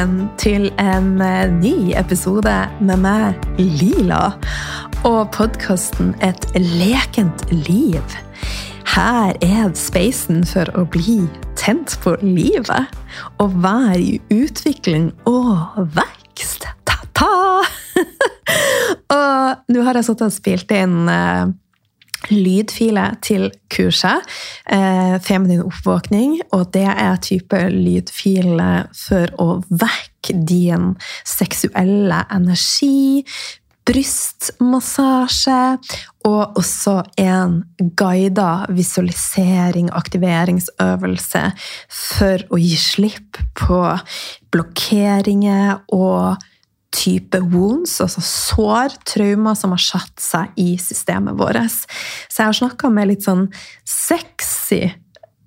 velkommen til en eh, ny episode med meg, Lila, og podkasten Et lekent liv. Her er spacen for å bli tent på livet og være i utvikling og vekst. Ta-ta! og nå har jeg sittet og spilt inn eh, lydfiler til kurset. Eh, feminin oppvåkning. Og det er type lydfile for å vekke din seksuelle energi. Brystmassasje. Og også en guida visualisering, aktiveringsøvelse, for å gi slipp på blokkeringer og type wounds, altså sår, traumer som har satt seg i systemet vårt. Så jeg har snakka med litt sånn sexy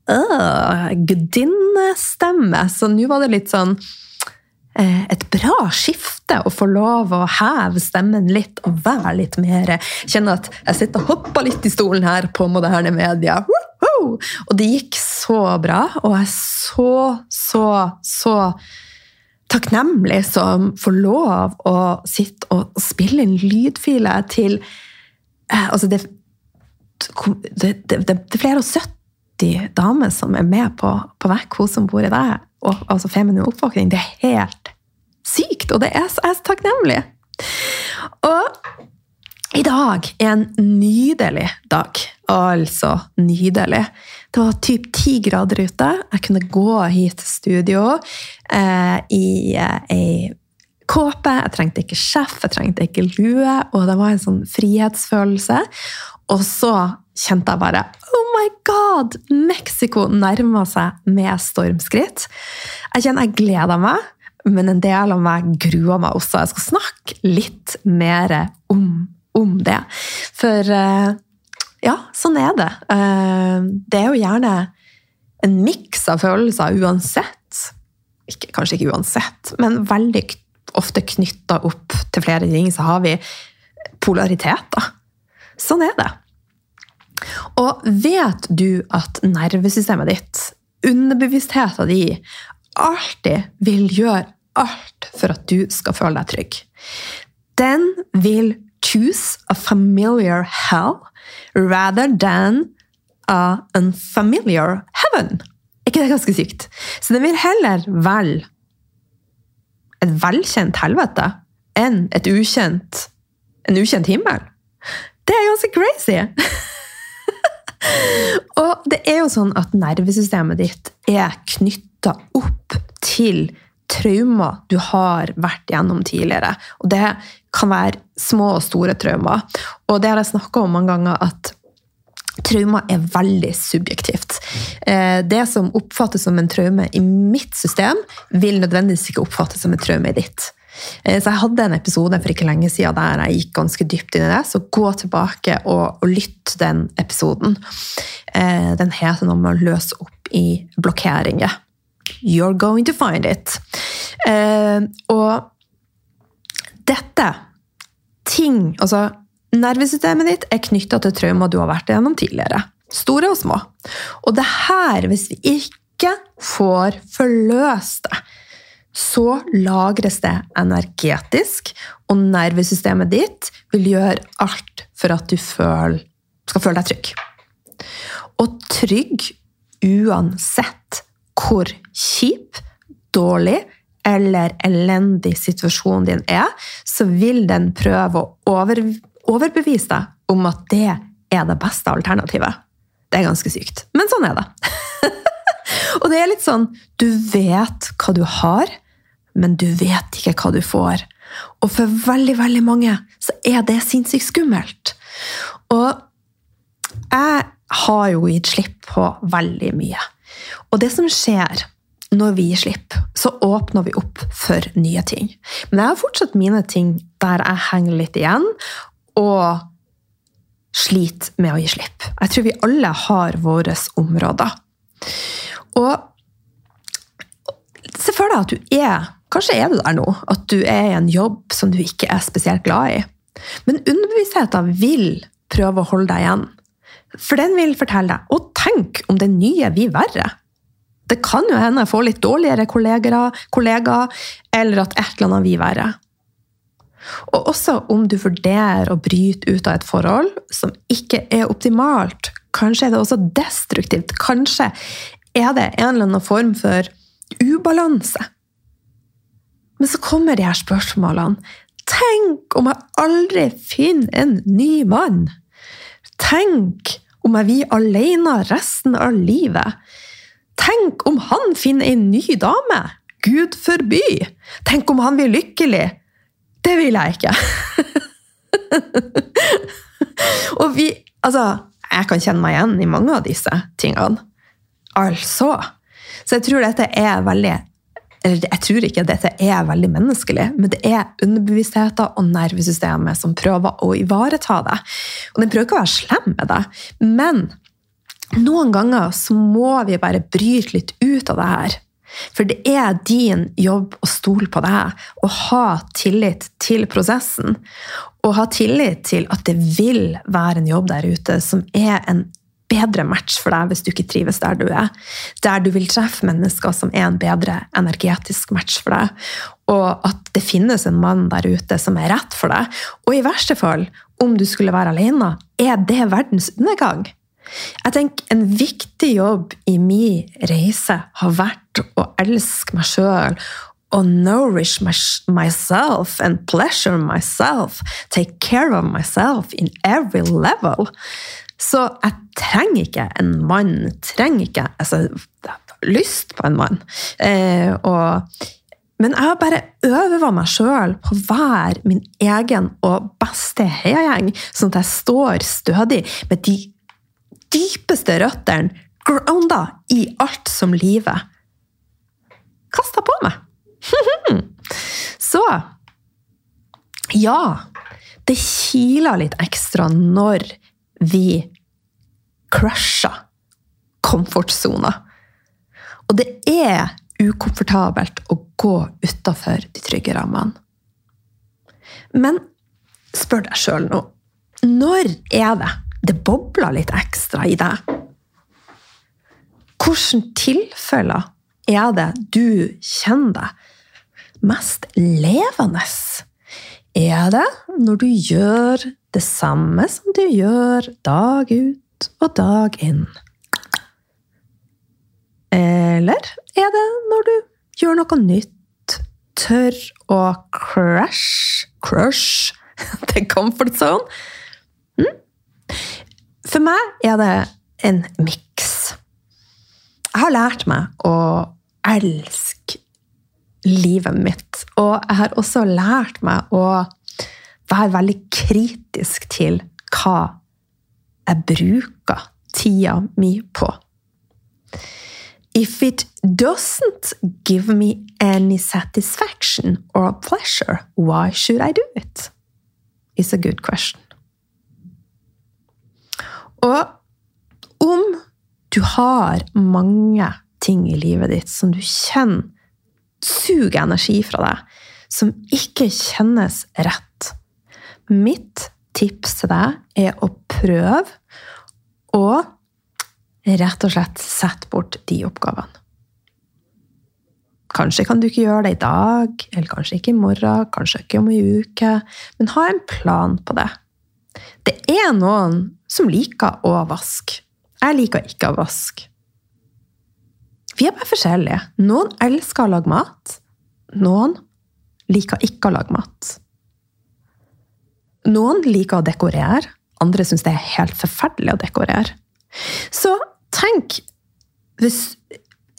øh, gudinnestemme, så nå var det litt sånn eh, et bra skifte å få lov å heve stemmen litt og være litt mer Kjenne at jeg sitter og hopper litt i stolen her på moderne media. Og det gikk så bra, og jeg så, så, så takknemlig som får lov å sitte og spille inn lydfiler til eh, altså det, det, det, det, er flere og 70 damer som er med på, på Vekk, hun som bor i deg, og, altså feminin oppvåkning. Det er helt sykt, og det er så, er så takknemlig. Og i dag er en nydelig dag. Altså nydelig. Det var typ ti grader ute. Jeg kunne gå hit til studio eh, i ei eh, kåpe. Jeg trengte ikke sjef, jeg trengte ikke lue, og det var en sånn frihetsfølelse. Og så kjente jeg bare Oh my God! Mexico nærmer seg med stormskritt. Jeg kjenner jeg gleder meg, men en del av meg gruer meg også. Jeg skal snakke litt mer om, om det. For eh, ja, sånn er det. Eh, det er jo gjerne en miks av følelser uansett. Ikke, kanskje ikke uansett, men veldig ofte knytta opp til flere ting, så har vi polariteter. Sånn er det. Og vet du at nervesystemet ditt, underbevisstheten din, alltid vil gjøre alt for at du skal føle deg trygg? Den vil choose a familiar hell rather than a unfamiliar heaven. Er ikke det ganske sykt? Så den vil heller velge et velkjent helvete enn et ukjent, en ukjent himmel. Det er ganske crazy! og det er jo sånn at nervesystemet ditt er knytta opp til traumer du har vært gjennom tidligere. Og det kan være små og store traumer. Og det har jeg snakka om mange ganger, at traumer er veldig subjektivt. Eh, det som oppfattes som en traume i mitt system, vil nødvendigvis ikke oppfattes som en traume i ditt. Eh, så Jeg hadde en episode for ikke lenge siden der jeg gikk ganske dypt inn i det. Så gå tilbake og, og lytt den episoden. Eh, den heter noe med å løse opp i blokkeringer. You're going to find it. Og dette ting Altså, nervesystemet ditt er knytta til traumer du har vært igjennom tidligere. Store og små. Og det her, hvis vi ikke får forløst det, så lagres det energetisk, og nervesystemet ditt vil gjøre alt for at du føl, skal føle deg trygg. Og trygg uansett hvor kjip, dårlig eller elendig situasjonen din er, så vil den prøve å over, overbevise deg om at det er det beste alternativet. Det er ganske sykt, men sånn er det. og det er litt sånn Du vet hva du har, men du vet ikke hva du får. Og for veldig, veldig mange så er det sinnssykt skummelt. Og jeg har jo gitt slipp på veldig mye. Og det som skjer når vi gir slipp, så åpner vi opp for nye ting. Men jeg har fortsatt mine ting der jeg henger litt igjen og sliter med å gi slipp. Jeg tror vi alle har våre områder. Og se for deg at du er Kanskje er du der nå, at du er i en jobb som du ikke er spesielt glad i. Men underbevisstheten vil prøve å holde deg igjen. For den vil fortelle deg 'Å, tenk om det nye blir verre'. Det kan jo hende jeg får litt dårligere kolleger, kollegaer, eller at et eller annet vil være. Og også om du vurderer å bryte ut av et forhold som ikke er optimalt. Kanskje er det også destruktivt. Kanskje er det en eller annen form for ubalanse. Men så kommer de her spørsmålene. Tenk om jeg aldri finner en ny mann? Tenk om jeg blir alene resten av livet? Tenk om han finner en ny dame? Gud forby! Tenk om han blir lykkelig? Det vil jeg ikke! Og vi Altså, jeg kan kjenne meg igjen i mange av disse tingene. Altså. Så jeg tror dette er veldig eller jeg tror ikke dette er veldig menneskelig, men det er underbevisstheten og nervesystemet som prøver å ivareta det. Og den prøver ikke å være slem med deg, men noen ganger så må vi bare bryte litt ut av det her. For det er din jobb å stole på deg og ha tillit til prosessen. Og ha tillit til at det vil være en jobb der ute som er en bedre match for deg hvis du ikke trives der du er. Der du vil treffe mennesker som er en bedre energetisk match for deg. Og at det finnes en mann der ute som er rett for deg. Og i verste fall, om du skulle være alene, er det verdens undergang. Jeg tenker En viktig jobb i min reise har vært å elske meg sjøl og nourish my, myself and pleasure myself. Take care of myself in every level. Så jeg trenger ikke en mann. Trenger ikke altså, lyst på en mann. Eh, og, men jeg har bare øva meg sjøl på å være min egen og beste heiagjeng, sånn at jeg står stødig med de dypeste røttene grounda i alt som livet kasta på meg. Så ja, det kiler litt ekstra når vi crusher komfortsona. Og det er ukomfortabelt å gå utafor de trygge rammene. Men spør deg sjøl nå når er det det bobler litt ekstra i deg? Hvilke tilfeller er det du kjenner deg mest levende? Er det når du gjør det samme som du gjør dag ut og dag inn. Eller er det når du gjør noe nytt, tør å crush Crush til comfort zone? Mm? For meg er det en miks. Jeg har lært meg å elske livet mitt, og jeg har også lært meg å være veldig kritisk til hva jeg bruker tida mi på. If it doesn't give me any satisfaction or pleasure, why should I do it? Is a good question. Og om du har mange ting i livet ditt som du kjenner suger energi fra deg, som ikke kjennes rett, Mitt tips til deg er å prøve å rett og slett sette bort de oppgavene. Kanskje kan du ikke gjøre det i dag, eller kanskje ikke i morgen, kanskje ikke om en uke, men ha en plan på det. Det er noen som liker å vaske. Jeg liker ikke å vaske. Vi er bare forskjellige. Noen elsker å lage mat. Noen liker ikke å lage mat. Noen liker å dekorere, andre syns det er helt forferdelig å dekorere. Så tenk hvis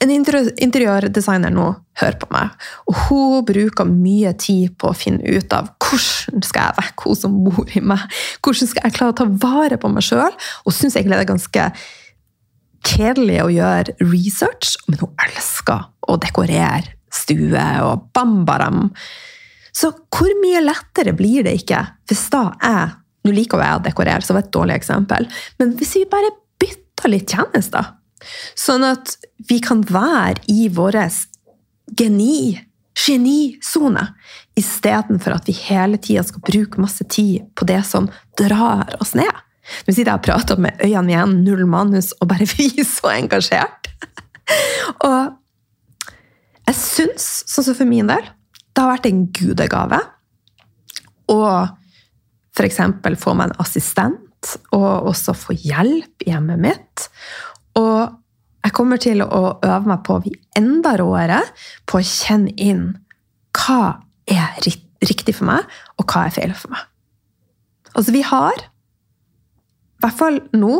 en interiørdesigner nå hører på meg, og hun bruker mye tid på å finne ut av hvordan skal jeg vekke hun som bor i meg, hvordan skal jeg klare å ta vare på meg sjøl, og syns egentlig det er ganske kjedelig å gjøre research, men hun elsker å dekorere stue og bambaram. Så hvor mye lettere blir det ikke hvis da jeg Nå liker jeg å dekorere, så det var et dårlig eksempel. Men hvis vi bare bytter litt tjenester, sånn at vi kan være i vår geni, genisone, istedenfor at vi hele tida skal bruke masse tid på det som drar oss ned. Nå sitter jeg og prater med øynene igjen, null manus, og bare vi så engasjert. og jeg syns, sånn som for min del, det har vært en gudegave å f.eks. få meg en assistent, og også få hjelp i hjemmet mitt. Og jeg kommer til å øve meg på å bli enda råere på å kjenne inn hva er riktig for meg, og hva er feil for meg. Altså, vi har, i hvert fall nå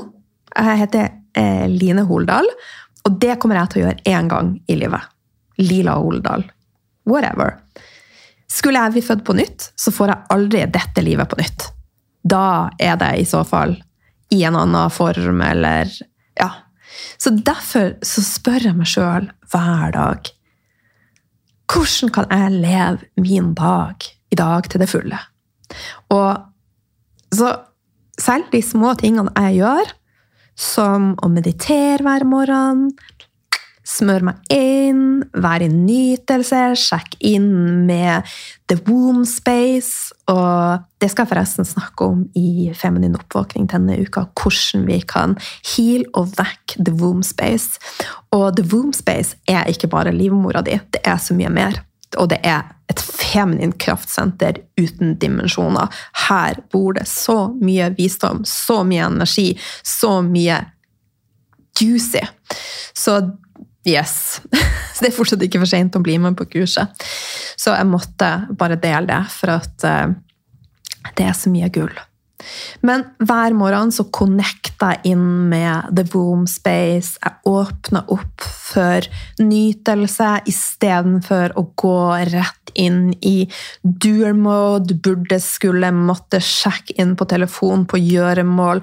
Jeg heter eh, Line Holdal, og det kommer jeg til å gjøre én gang i livet. Lila Holdal. Whatever. Skulle jeg bli født på nytt, så får jeg aldri dette livet på nytt. Da er det i så fall i en annen form, eller. Så derfor så spør jeg meg sjøl hver dag Hvordan kan jeg leve min dag i dag til det fulle? Og så selv de små tingene jeg gjør, som å meditere hver morgen, smøre meg inn, vær i nytelse, sjekk inn med The Womb Space. Og det skal jeg forresten snakke om i Feminin oppvåkning denne uka. Hvordan vi kan heal og vekke The Womb Space. Og The Womb Space er ikke bare livmora di, det er så mye mer. Og det er et feminint kraftsenter uten dimensjoner. Her bor det så mye visdom, så mye energi, så mye juicy. Så Yes. Så det er fortsatt ikke for seint å bli med på kurset. Så jeg måtte bare dele det, for at uh, det er så mye gull. Men hver morgen så connecter jeg inn med the boom space. Jeg åpner opp for nytelse istedenfor å gå rett inn i dual mode, burde, skulle, måtte sjekke inn på telefon på gjøremål,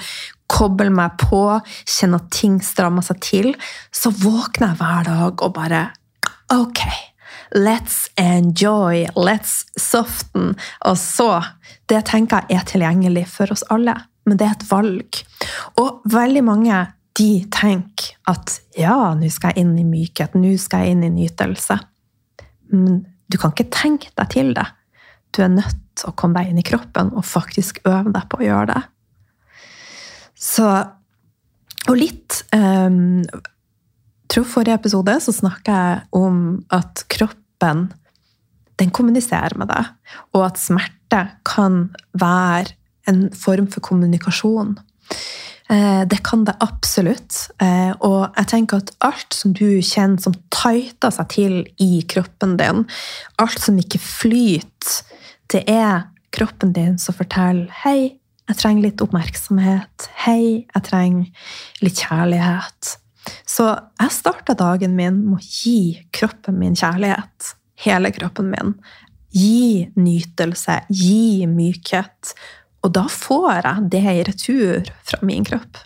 koble meg på, kjenne at ting strammer seg til, så våkner jeg hver dag og bare Ok, let's enjoy, let's soften. Og så Det tenker jeg er tilgjengelig for oss alle, men det er et valg. Og veldig mange de tenker at ja, nå skal jeg inn i mykhet, nå skal jeg inn i nytelse. Men du kan ikke tenke deg til det. Du er nødt til å komme deg inn i kroppen og faktisk øve deg på å gjøre det. Så Og litt um, tror forrige episode så snakka jeg om at kroppen den kommuniserer med deg, og at smerte kan være en form for kommunikasjon. Eh, det kan det absolutt. Eh, og jeg tenker at alt som du kjenner som tighter seg til i kroppen din, alt som ikke flyter, det er kroppen din som forteller 'hei, jeg trenger litt oppmerksomhet. Hei, jeg trenger litt kjærlighet. Så jeg starta dagen min med å gi kroppen min kjærlighet. Hele kroppen min. Gi nytelse, gi mykhet. Og da får jeg det i retur fra min kropp.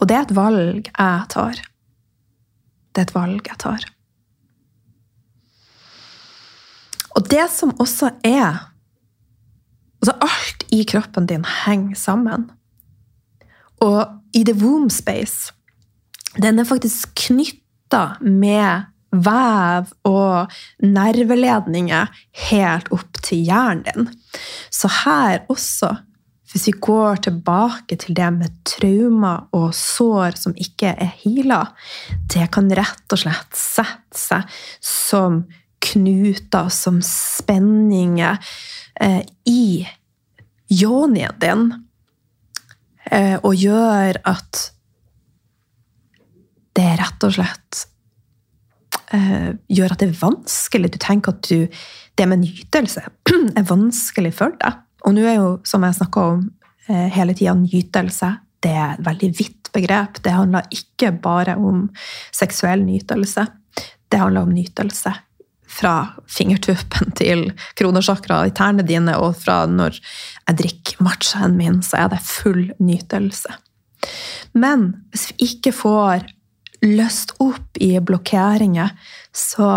Og det er et valg jeg tar. Det er et valg jeg tar. Og det som også er Altså, alt i kroppen din henger sammen. Og i the womb space Den er faktisk knytta med vev og nerveledninger helt opp til hjernen din. Så her også, hvis vi går tilbake til det med traumer og sår som ikke er heala, det kan rett og slett sette seg som knuter, som spenninger, eh, i yonien din eh, og gjør at det rett og slett eh, gjør at det er vanskelig. Du tenker at du, det med nytelse er vanskelig for deg. Og nå er jo, som jeg snakka om eh, hele tida, nytelse det er et veldig vidt begrep. Det handler ikke bare om seksuell nytelse. Det handler om nytelse fra fingertuppen til kronosjakra i tærne dine, og fra når jeg drikker matchaen min, så er det full nytelse. Men hvis vi ikke får løst opp i blokkeringer, så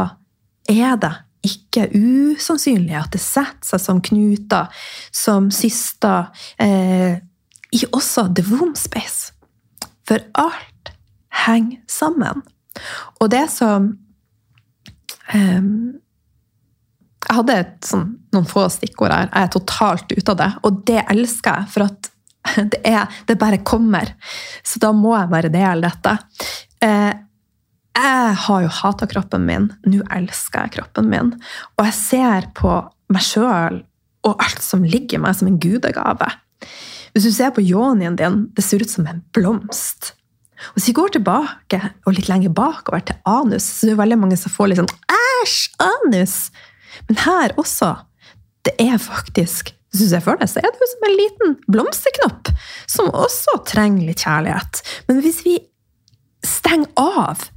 er det ikke usannsynlig at det setter seg som knuter, som syster, eh, i også the womb space. For alt henger sammen. Og det som jeg hadde sånn, noen få stikkord her. Jeg er totalt ute av det. Og det elsker jeg, for at det, er, det bare kommer. Så da må jeg bare dele dette. Uh, Jeg har jo hata kroppen min. Nå elsker jeg kroppen min. Og jeg ser på meg sjøl og alt som ligger i meg, som en gudegave. Hvis du ser på yonien din, det ser ut som en blomst. Hvis vi går tilbake og litt lenger bakover til anus, så er det veldig mange som får litt sånn Æsj! Anus! Men her også. Det er faktisk hvis jeg føler deg, så er det som en liten blomsterknopp som også trenger litt kjærlighet. Men hvis vi stenger av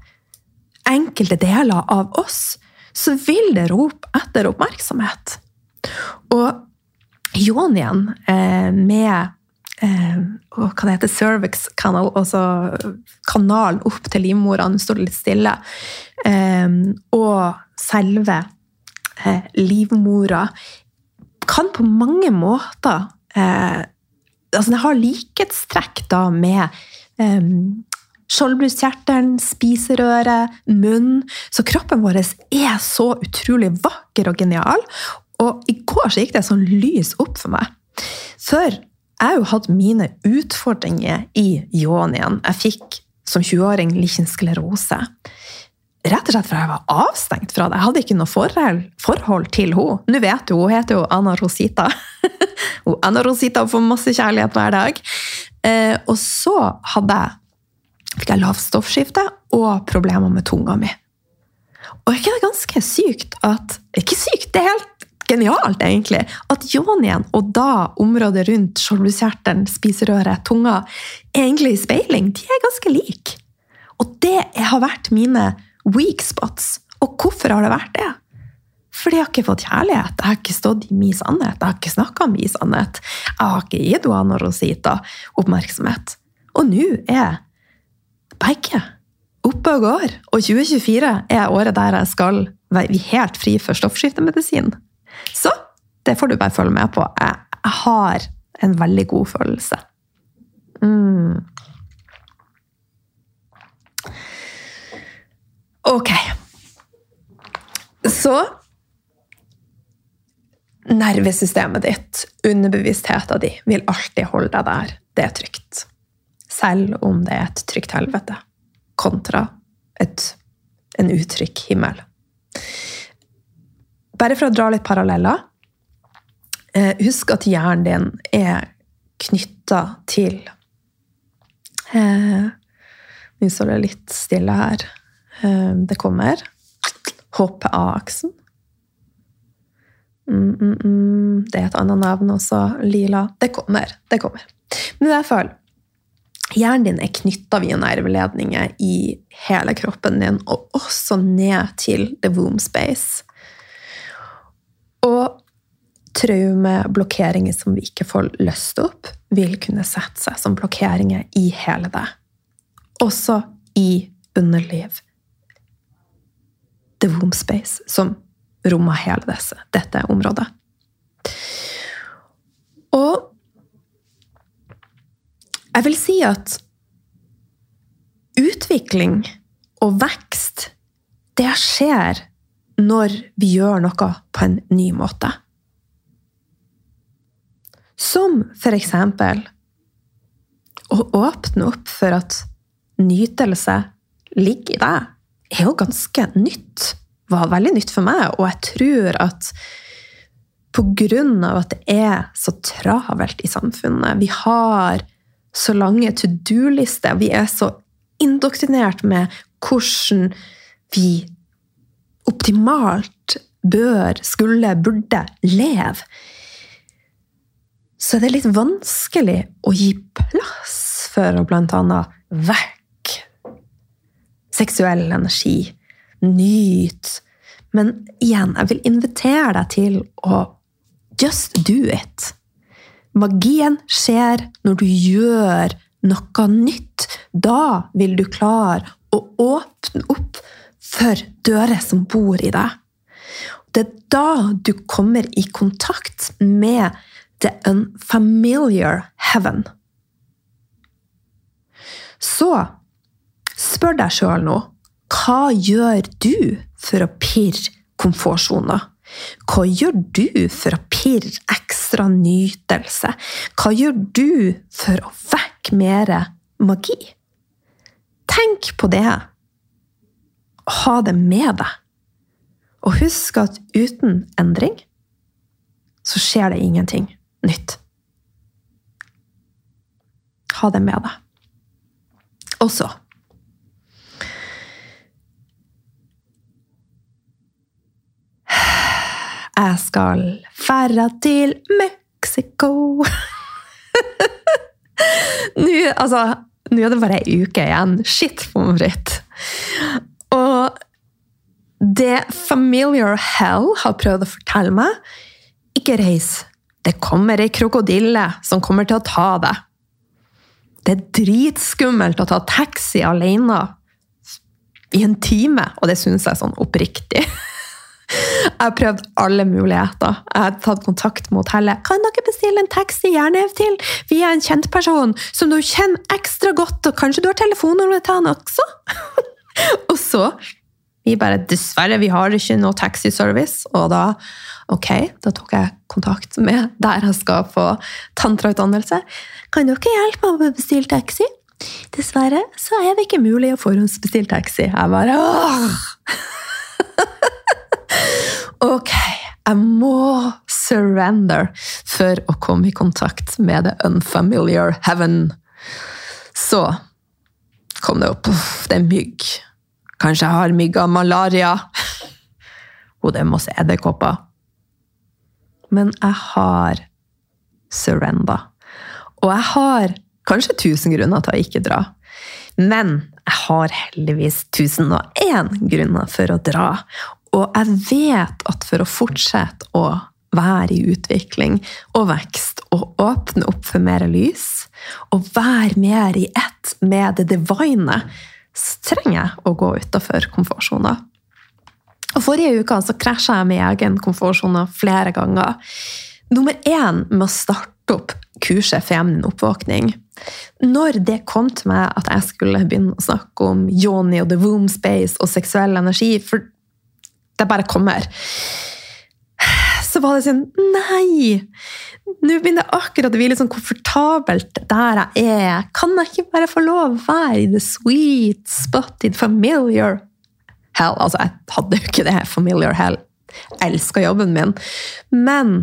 enkelte deler av oss, så vil det rope etter oppmerksomhet. Og Jon eh, med eh, hva det heter, cervix canal, altså kanalen opp til livmora, nå står det litt stille, eh, og selve eh, livmora kan på mange måter altså Det har likhetstrekk da med eh, skjoldbruskkjertelen, spiserøret, munn. Så kroppen vår er så utrolig vakker og genial. Og i går så gikk det sånn lys opp for meg. For jeg har jo hatt mine utfordringer i yonien. Jeg fikk som 20-åring lichensklerose. Rett og slett fordi jeg var avstengt fra det. Jeg hadde ikke noe forhold, til henne. Nå vet du, hun heter jo Anna Rosita. Anna Rosita får masse kjærlighet hver dag. Eh, og så hadde jeg fikk jeg lavt stoffskifte og problemer med tunga mi. Og er ikke det ganske sykt at Ikke sykt, det er helt genialt, egentlig. At yonien og da området rundt skjoldbruskkjertelen, spiserøret, tunga, egentlig i speiling. De er ganske like. Og det har vært mine weak spots. Og hvorfor har det vært det? Fordi jeg har ikke fått kjærlighet. Jeg har ikke stått i min sannhet. Jeg har ikke snakka om min sannhet. Jeg har ikke gitt Anna Rosita oppmerksomhet. Og nå er begge oppe og går. Og 2024 er året der jeg skal være helt fri for stoffskiftemedisin. Så det får du bare følge med på. Jeg, har en veldig god følelse. Mm. Ok. Så Nervesystemet ditt, underbevisstheten din, vil alltid holde deg der. Det er trygt selv om det er et trygt helvete, kontra et, en utrygg himmel. Bare for å dra litt paralleller eh, Husk at hjernen din er knytta til eh, Nå står det litt stille her. Eh, det kommer. HPA-aksen. Mm, mm, mm. Det er et annet navn også. Lila. Det kommer. Det kommer. Men i hvert fall Hjernen din er knytta via nerveledninger i hele kroppen din, og også ned til the womb space. Og traumeblokkeringer som vi ikke får løst opp, vil kunne sette seg som blokkeringer i hele det. Også i underliv. The womb space, som rommer hele disse, dette området. Og jeg vil si at utvikling og vekst, det skjer når vi gjør noe på en ny måte. Som for eksempel å åpne opp for at nytelse ligger i deg, er jo ganske nytt. Var veldig nytt for meg, og jeg tror at på grunn av at det er så travelt i samfunnet Vi har så lange to do-lister. Vi er så indoktrinert med hvordan vi optimalt bør, skulle, burde leve. Så er det litt vanskelig å gi plass for å annet vekke seksuell energi, nyte. Men igjen, jeg vil invitere deg til å just do it. Magien skjer når du gjør noe nytt. Da vil du klare å åpne opp for dører som bor i deg. Det er da du kommer i kontakt med the unfamiliar heaven. Så spør deg sjøl nå hva gjør du for å pirre komfortsoner? Hva gjør du for å pirre ekstra nytelse? Hva gjør du for å vekke mer magi? Tenk på det. Ha det med deg. Og husk at uten endring så skjer det ingenting nytt. Ha det med deg. Og så Jeg skal fære til Mexico. Nå altså, nå er det bare ei uke igjen. Shit, pommes frites. Det Familiar Hell har prøvd å fortelle meg Ikke reis. Det kommer ei krokodille som kommer til å ta deg. Det er dritskummelt å ta taxi alene i en time, og det syns jeg er sånn oppriktig. Jeg har prøvd alle muligheter. Jeg har tatt kontakt med hotellet. Kan dere bestille en taxi gjerne til via en kjent person som du kjenner ekstra godt, og kanskje du har telefonnummeret til han også? og så vi bare Dessverre, vi har ikke noe taxiservice. Og da ok, da tok jeg kontakt med der jeg skal få tantrautdannelse. Kan dere hjelpe meg med å bestille taxi? Dessverre så er det ikke mulig å forhåndsbestille taxi. Jeg bare åh! Ok, jeg må surrender for å komme i kontakt med the unfamiliar heaven. Så kom det opp. Det er mygg. Kanskje jeg har mygg av malaria. Og det er masse edderkopper. Men jeg har surrender. Og jeg har kanskje tusen grunner til å ikke dra. Men jeg har heldigvis tusen og én grunner for å dra. Og jeg vet at for å fortsette å være i utvikling og vekst og åpne opp for mer lys, og være mer i ett med det divine, trenger jeg å gå utafor komfortsona. Og Forrige uke så krasja jeg med egen komfortsone flere ganger. Nummer én med å starte opp kurset Feminin oppvåkning. Når det kom til meg at jeg skulle begynne å snakke om yoni og the womb space og seksuell energi, for det bare kommer. Så var det sånn Nei! Nå begynner jeg akkurat å bli litt sånn komfortabelt der jeg er. Kan jeg ikke bare få lov å være i the sweet, spotted, familiar hell? Altså, jeg hadde jo ikke det familiar hell. Jeg elsker jobben min. Men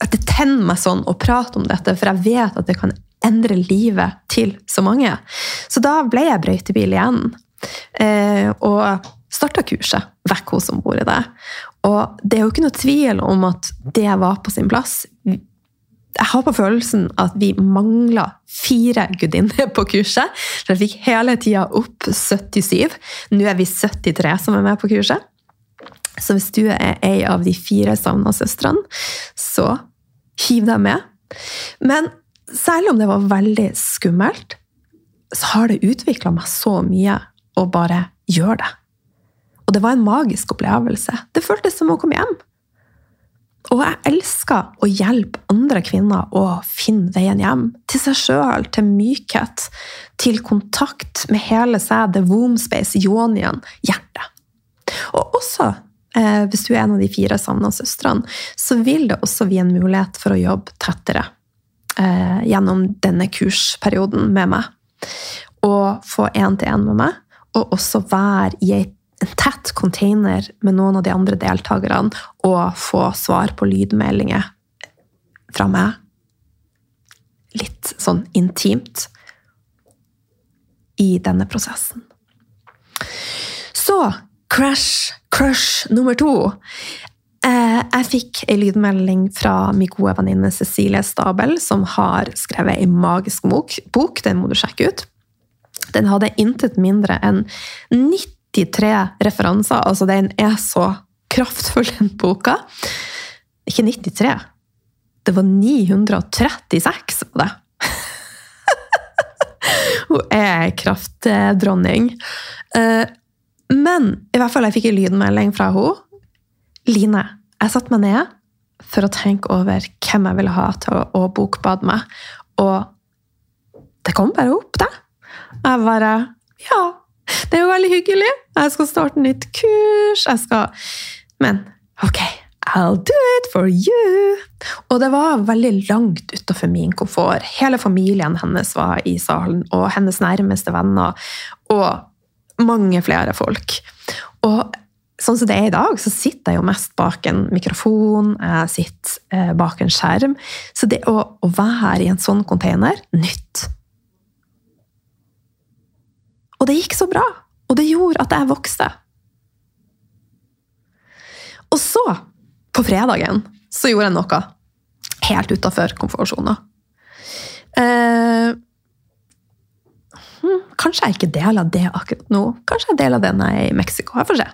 at det tenner meg sånn å prate om dette, for jeg vet at det kan endre livet til så mange. Så da ble jeg brøytebil igjen. Eh, og starta kurset vekk hos som bor i det. Og det er jo ikke noe tvil om at det var på sin plass. Jeg har på følelsen at vi mangla fire gudinner på kurset. For jeg fikk hele tida opp 77. Nå er vi 73 som er med på kurset. Så hvis du er ei av de fire savna søstrene, så hiv deg med. Men selv om det var veldig skummelt, så har det utvikla meg så mye å bare gjør det. Og det var en magisk opplevelse. Det føltes som å komme hjem. Og jeg elsker å hjelpe andre kvinner å finne veien hjem. Til seg sjøl, til mykhet, til kontakt med hele seg, the womb space, yonien, hjertet. Og også, eh, hvis du er en av de fire savna søstrene, så vil det også bli en mulighet for å jobbe tettere eh, gjennom denne kursperioden med meg. Og få én-til-én med meg, og også være i en tett container med noen av de andre deltakerne og få svar på lydmeldinger fra meg. Litt sånn intimt i denne prosessen. Så crash, crush nummer to. Eh, jeg fikk ei lydmelding fra min gode venninne Cecilie Stabel, som har skrevet ei magisk bok. Den må du sjekke ut. Den hadde intet mindre enn 93 referanser. Altså, den er så kraftfull, den boka. Ikke 93. Det var 936 av det. Hun er kraftdronning. Eh, men i hvert fall jeg fikk en lydmelding fra henne. Line, jeg satte meg ned for å tenke over hvem jeg ville ha til å bokbade meg. Og det kom bare opp, det. Jeg bare Ja, det er jo veldig hyggelig. Jeg skal starte nytt kurs. Jeg skal Men ok, I'll do it for you! Og det var veldig langt utafor min komfort. Hele familien hennes var i salen, og hennes nærmeste venner. Og mange flere folk. Og sånn som det er i dag, så sitter jeg jo mest bak en mikrofon, jeg sitter eh, bak en skjerm. Så det å, å være i en sånn container nytt. Og det gikk så bra. Og det gjorde at jeg vokste. Og så, på fredagen, så gjorde jeg noe helt utafor komfortsona. Eh, hm, kanskje jeg ikke deler det akkurat nå. Kanskje jeg deler det når jeg er i Mexico. Jeg får se.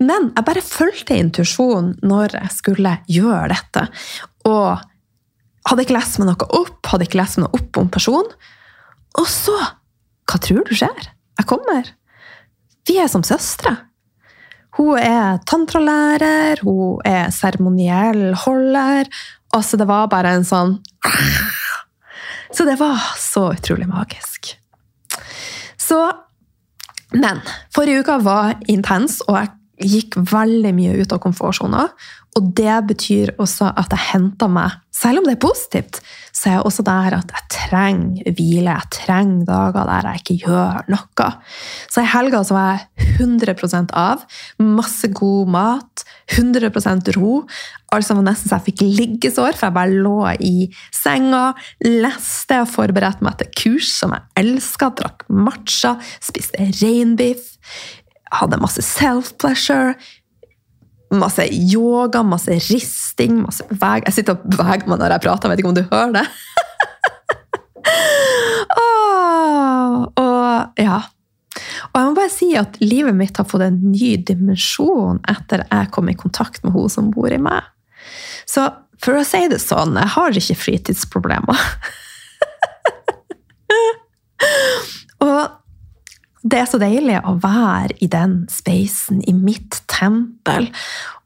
Men jeg bare fulgte intuisjonen når jeg skulle gjøre dette. Og hadde ikke lest meg noe opp, hadde ikke lest meg noe opp om personen. Og så Hva tror du skjer? Jeg kommer. Vi er som søstre. Hun er tantralærer, hun er seremoniell holder. Altså, det var bare en sånn Så det var så utrolig magisk. Så Men forrige uke var intens, og jeg gikk veldig mye ut av komfortsona. Og det betyr også at jeg henter meg Selv om det er positivt, så er jeg også der at jeg trenger hvile. Jeg trenger dager der jeg ikke gjør noe. Så i helga så var jeg 100% av. Masse god mat. 100% ro. Altså var nesten så jeg fikk liggesår, for jeg bare lå i senga, leste og forberedte meg til kurs som jeg elska. Drakk matcha, spiste reinbiff. Hadde masse self-pleasure masse yoga, masse risting, masse beveg... Jeg sitter og beveger meg når jeg prater, jeg vet ikke om du hører det? oh, og ja. Og jeg må bare si at livet mitt har fått en ny dimensjon etter jeg kom i kontakt med hun som bor i meg. Så for å si det sånn, jeg har ikke fritidsproblemer. og det er så deilig å være i den spacen, i mitt tempel,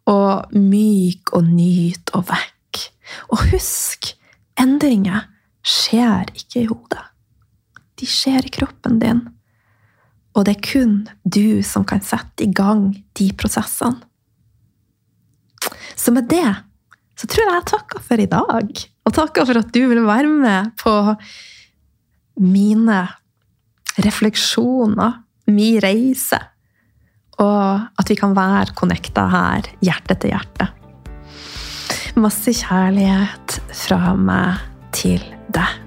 og myk og nyt og vekk. Og husk, endringer skjer ikke i hodet. De skjer i kroppen din. Og det er kun du som kan sette i gang de prosessene. Så med det så tror jeg jeg takker for i dag. Og takker for at du vil være med på mine refleksjoner, min reise. Og at vi kan være connecta her, hjerte til hjerte. Masse kjærlighet fra meg til deg.